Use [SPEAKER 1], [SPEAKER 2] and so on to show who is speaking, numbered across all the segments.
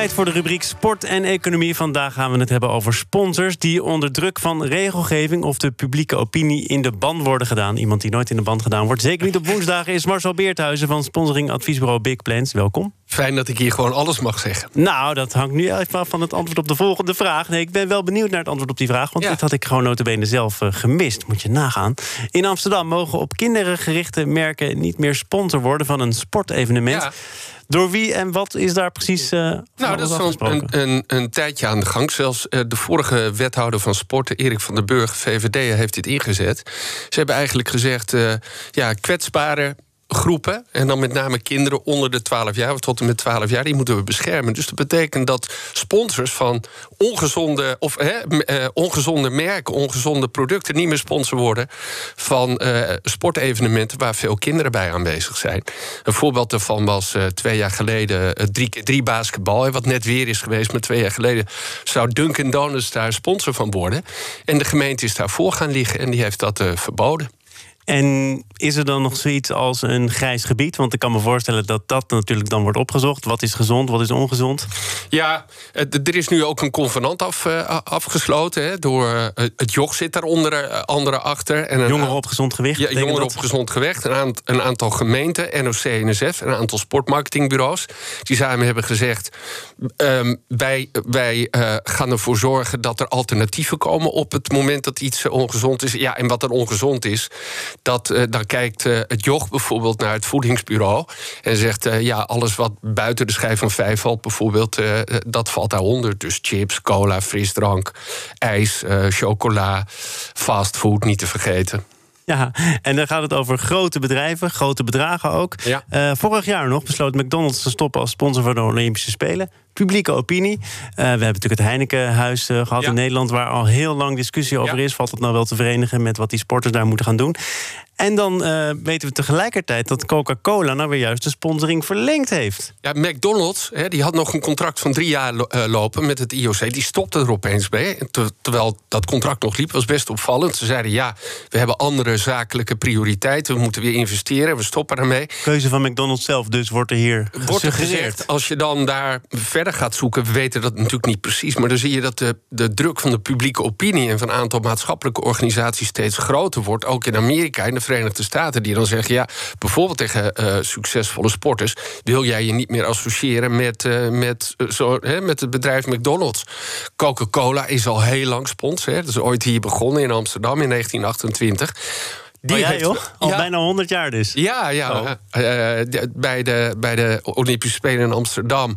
[SPEAKER 1] Tijd voor de rubriek Sport en Economie. Vandaag gaan we het hebben over sponsors die onder druk van regelgeving of de publieke opinie in de ban worden gedaan. Iemand die nooit in de ban gedaan wordt. Zeker niet op woensdagen is Marcel Beerthuizen van sponsoring adviesbureau Big Plans. Welkom.
[SPEAKER 2] Fijn dat ik hier gewoon alles mag zeggen.
[SPEAKER 1] Nou, dat hangt nu even af van het antwoord op de volgende vraag. Nee, ik ben wel benieuwd naar het antwoord op die vraag. Want dit had ik gewoon notabene zelf uh, gemist. Moet je nagaan. In Amsterdam mogen op kinderen gerichte merken niet meer sponsor worden van een sportevenement. Ja. Door wie en wat is daar precies uh,
[SPEAKER 2] Nou, dat is al een, een, een, tijdje aan de gang. Zelfs uh, de vorige wethouder van sporten, Erik van der Burg, VVD, heeft dit ingezet. Ze hebben eigenlijk gezegd, uh, ja, kwetsbare groepen, en dan met name kinderen onder de 12 jaar, of tot en met 12 jaar, die moeten we beschermen. Dus dat betekent dat sponsors van ongezonde, of, eh, ongezonde merken, ongezonde producten niet meer sponsor worden van eh, sportevenementen waar veel kinderen bij aanwezig zijn. Een voorbeeld daarvan was eh, twee jaar geleden drie, drie basketbal, wat net weer is geweest, maar twee jaar geleden zou Dunkin' Donuts daar sponsor van worden. En de gemeente is daarvoor gaan liggen en die heeft dat verboden.
[SPEAKER 1] En is er dan nog zoiets als een grijs gebied? Want ik kan me voorstellen dat dat natuurlijk dan wordt opgezocht. Wat is gezond, wat is ongezond?
[SPEAKER 2] Ja, er is nu ook een convenant af, eh, afgesloten. Hè, door eh, het JOG zit daar onder eh, andere achter.
[SPEAKER 1] En jongeren op gezond gewicht?
[SPEAKER 2] Ja, jongeren op gezond gewicht. Een, een aantal gemeenten, NOC, NSF, een aantal sportmarketingbureaus. Die samen hebben gezegd: um, wij, wij gaan ervoor zorgen dat er alternatieven komen op het moment dat iets ongezond is. Ja, en wat er ongezond is, dat, uh, dan kijkt uh, het joch bijvoorbeeld naar het voedingsbureau en zegt: uh, ja, alles wat buiten de schijf van vijf valt, bijvoorbeeld, dat valt daaronder. Dus chips, cola, frisdrank, ijs, chocola, fastfood, niet te vergeten.
[SPEAKER 1] Ja, en dan gaat het over grote bedrijven, grote bedragen ook. Ja. vorig jaar nog besloot McDonald's te stoppen als sponsor van de Olympische Spelen publieke opinie. Uh, we hebben natuurlijk het Heinekenhuis uh, gehad in Nederland, waar al heel lang discussie over is. Valt het nou wel te verenigen met wat die sporters daar moeten gaan doen? En dan uh, weten we tegelijkertijd dat Coca-Cola nou weer juist de sponsoring verlengd heeft.
[SPEAKER 2] Ja, McDonald's hè, die had nog een contract van drie jaar lopen met het IOC. Die stopte er opeens mee. terwijl dat contract nog liep, was best opvallend. Ze zeiden ja, we hebben andere zakelijke prioriteiten. We moeten weer investeren, we stoppen ermee.
[SPEAKER 1] Keuze van McDonald's zelf dus wordt er hier wordt er gezegd.
[SPEAKER 2] Als je dan daar verder gaat zoeken, we weten dat natuurlijk niet precies, maar dan zie je dat de, de druk van de publieke opinie en van een aantal maatschappelijke organisaties steeds groter wordt. Ook in Amerika, in de Verenigde Staten, die dan zeggen: ja, bijvoorbeeld tegen uh, succesvolle sporters, wil jij je niet meer associëren met, uh, met, uh, zo, hè, met het bedrijf McDonald's. Coca-Cola is al heel lang sponsor. Hè. Dat is ooit hier begonnen in Amsterdam in 1928.
[SPEAKER 1] Die oh, jij, Al bijna 100 jaar dus.
[SPEAKER 2] Ja, ja. Oh. Eh, bij, de, bij de Olympische Spelen in Amsterdam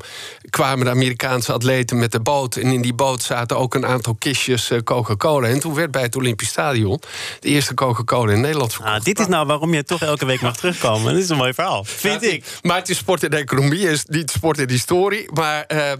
[SPEAKER 2] kwamen de Amerikaanse atleten met de boot. En in die boot zaten ook een aantal kistjes eh, Coca-Cola. En toen werd bij het Olympisch Stadion de eerste Coca-Cola in Nederland verkocht.
[SPEAKER 1] Ah, dit is nou waarom je toch elke week mag terugkomen. Dit is een mooi verhaal, vind ik.
[SPEAKER 2] Maar het is sport en economie, is niet sport en historie. Maar, uh,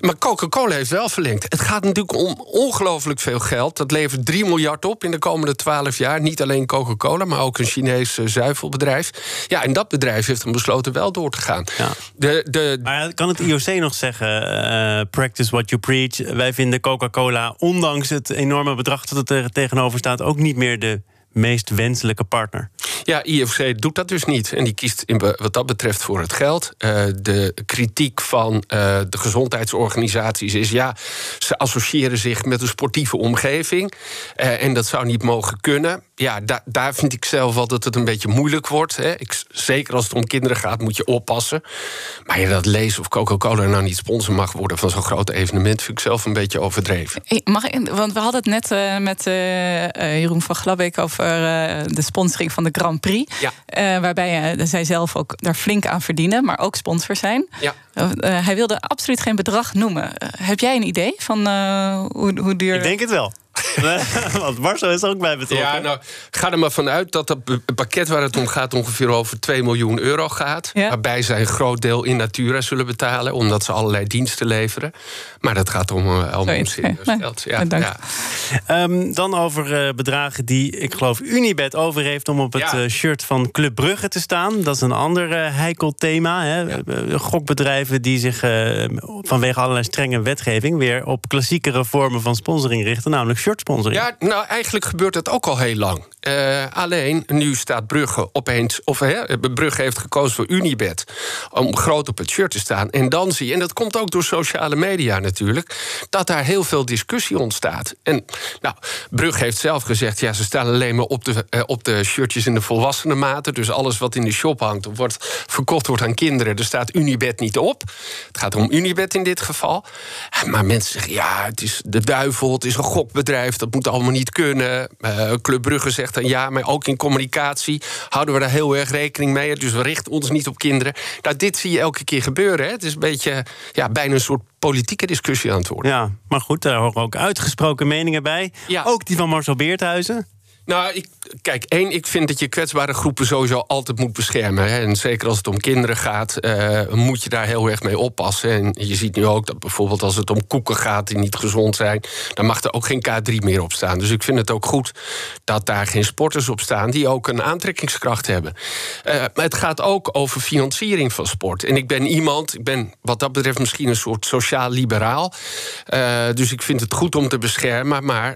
[SPEAKER 2] maar Coca-Cola heeft wel verlengd. Het gaat natuurlijk om ongelooflijk veel geld. Dat levert 3 miljard op in de komende 12 jaar. Niet alleen Coca-Cola Coca-Cola, maar ook een Chinees eh, zuivelbedrijf. Ja, en dat bedrijf heeft dan besloten wel door te gaan. Ja.
[SPEAKER 1] De, de... Maar kan het IOC nog zeggen: uh, practice what you preach? Wij vinden Coca-Cola, ondanks het enorme bedrag dat er tegenover staat, ook niet meer de meest wenselijke partner.
[SPEAKER 2] Ja, IFC doet dat dus niet. En die kiest in, wat dat betreft voor het geld. Uh, de kritiek van uh, de gezondheidsorganisaties is... ja, ze associëren zich met een sportieve omgeving. Uh, en dat zou niet mogen kunnen. Ja, da daar vind ik zelf wel dat het een beetje moeilijk wordt. Hè. Ik, zeker als het om kinderen gaat, moet je oppassen. Maar je dat lezen of Coca-Cola nou niet sponsor mag worden... van zo'n groot evenement, vind ik zelf een beetje overdreven.
[SPEAKER 3] Mag ik, want we hadden het net met Jeroen van Glabbeek... over de sponsoring van de Grand Prix. Ja. Uh, waarbij uh, zij zelf ook daar flink aan verdienen, maar ook sponsor zijn. Ja. Uh, hij wilde absoluut geen bedrag noemen. heb jij een idee van hoe, hoe duur.
[SPEAKER 1] Ik denk het wel. Want Marcel is er ook bij betrokken.
[SPEAKER 2] Ja, nou, ga er maar vanuit dat het pakket waar het om gaat ongeveer over 2 miljoen euro gaat. Waarbij zij een groot deel in natura zullen betalen, omdat ze allerlei diensten leveren. Maar dat gaat om, uh, om serieus geld. Ja, ja.
[SPEAKER 1] Um, dan over uh, bedragen die, ik geloof, Unibet over heeft om op het uh, shirt van Club Brugge te staan. Dat is een ander heikel thema. Hè? Gokbedrijven die zich vanwege allerlei strenge wetgeving weer op klassiekere vormen van sponsoring richten, namelijk shirts
[SPEAKER 2] Ja, nou eigenlijk gebeurt dat ook al heel lang. Uh, alleen nu staat Brugge opeens, of hè, Brugge heeft gekozen voor Unibet om groot op het shirt te staan. En dan zie je, en dat komt ook door sociale media natuurlijk, dat daar heel veel discussie ontstaat. En nou, Brugge heeft zelf gezegd, ja, ze staan alleen maar op de, uh, op de shirtjes in de volwassenen mate. Dus alles wat in de shop hangt, of wordt verkocht wordt aan kinderen, er staat Unibet niet op. Het gaat om Unibet in dit geval. Maar mensen zeggen, ja, het is de duivel, het is een gokbedrijf, dat moet allemaal niet kunnen. Uh, Club Brugge zegt dan ja, maar ook in communicatie houden we daar heel erg rekening mee. Dus we richten ons niet op kinderen. Nou, dit zie je elke keer gebeuren. Hè. Het is een beetje ja, bijna een soort politieke discussie aan het worden.
[SPEAKER 1] Ja, maar goed, daar horen ook uitgesproken meningen bij. Ja. Ook die van Marcel Beerthuizen.
[SPEAKER 2] Nou, ik, kijk, één, ik vind dat je kwetsbare groepen sowieso altijd moet beschermen. Hè. En zeker als het om kinderen gaat, uh, moet je daar heel erg mee oppassen. En je ziet nu ook dat bijvoorbeeld als het om koeken gaat die niet gezond zijn, dan mag er ook geen K3 meer op staan. Dus ik vind het ook goed dat daar geen sporters op staan die ook een aantrekkingskracht hebben. Uh, maar het gaat ook over financiering van sport. En ik ben iemand, ik ben wat dat betreft misschien een soort sociaal-liberaal. Uh, dus ik vind het goed om te beschermen, maar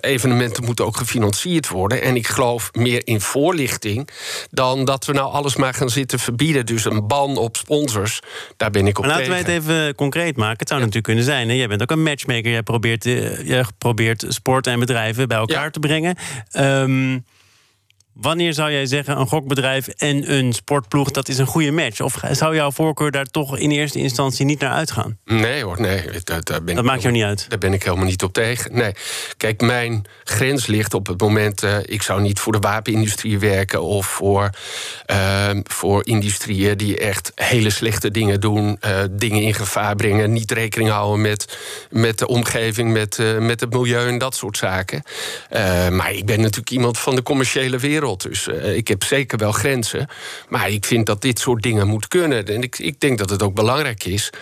[SPEAKER 2] evenementen moeten ook gefinancierd worden. En ik geloof meer in voorlichting dan dat we nou alles maar gaan zitten verbieden. Dus een ban op sponsors, daar ben ik op
[SPEAKER 1] maar
[SPEAKER 2] laten
[SPEAKER 1] wij het even concreet maken. Het zou natuurlijk kunnen zijn. Hè? Jij bent ook een matchmaker. Jij probeert, uh, jij probeert sport en bedrijven bij elkaar te brengen. Um, Wanneer zou jij zeggen een gokbedrijf en een sportploeg dat is een goede match? Of zou jouw voorkeur daar toch in eerste instantie niet naar uitgaan?
[SPEAKER 2] Nee hoor, nee.
[SPEAKER 1] Daar, ben dat maakt jou niet uit.
[SPEAKER 2] Daar ben ik helemaal niet op tegen. Nee. Kijk, mijn grens ligt op het moment. Uh, ik zou niet voor de wapenindustrie werken of voor, uh, voor industrieën die echt hele slechte dingen doen, uh, dingen in gevaar brengen, niet rekening houden met, met de omgeving, met, met het milieu en dat soort zaken. maar ik ben natuurlijk iemand van de commerciële wereld. Dus uh, ik heb zeker wel grenzen. Maar ik vind dat dit soort dingen moet kunnen. En ik, ik denk dat het ook belangrijk is.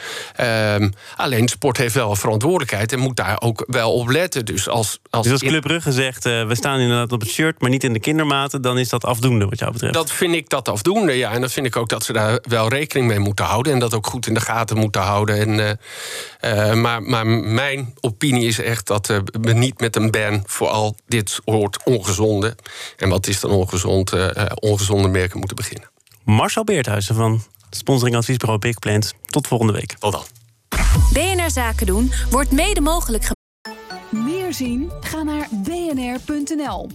[SPEAKER 2] Um, alleen sport heeft wel een verantwoordelijkheid en moet daar ook wel op letten. Dus als, als,
[SPEAKER 1] dus als Club Brugge zegt, uh, we staan inderdaad op het shirt, maar niet in de kindermaten, dan is dat afdoende wat jou betreft.
[SPEAKER 2] Dat vind ik dat afdoende, ja. En dan vind ik ook dat ze daar wel rekening mee moeten houden. En dat ook goed in de gaten moeten houden. En, uh, maar, maar mijn opinie is echt dat we niet met een ban voor al dit soort ongezonde. En wat is dan ongezond, uh, ongezonde merken moeten beginnen.
[SPEAKER 1] Marcel Beerthuizen van sponsoring adviesbureau Big Plans. Tot volgende week.
[SPEAKER 2] Tot dan.
[SPEAKER 4] BNR Zaken doen wordt mede mogelijk
[SPEAKER 5] gemaakt. Meer zien? Ga naar bnr.nl.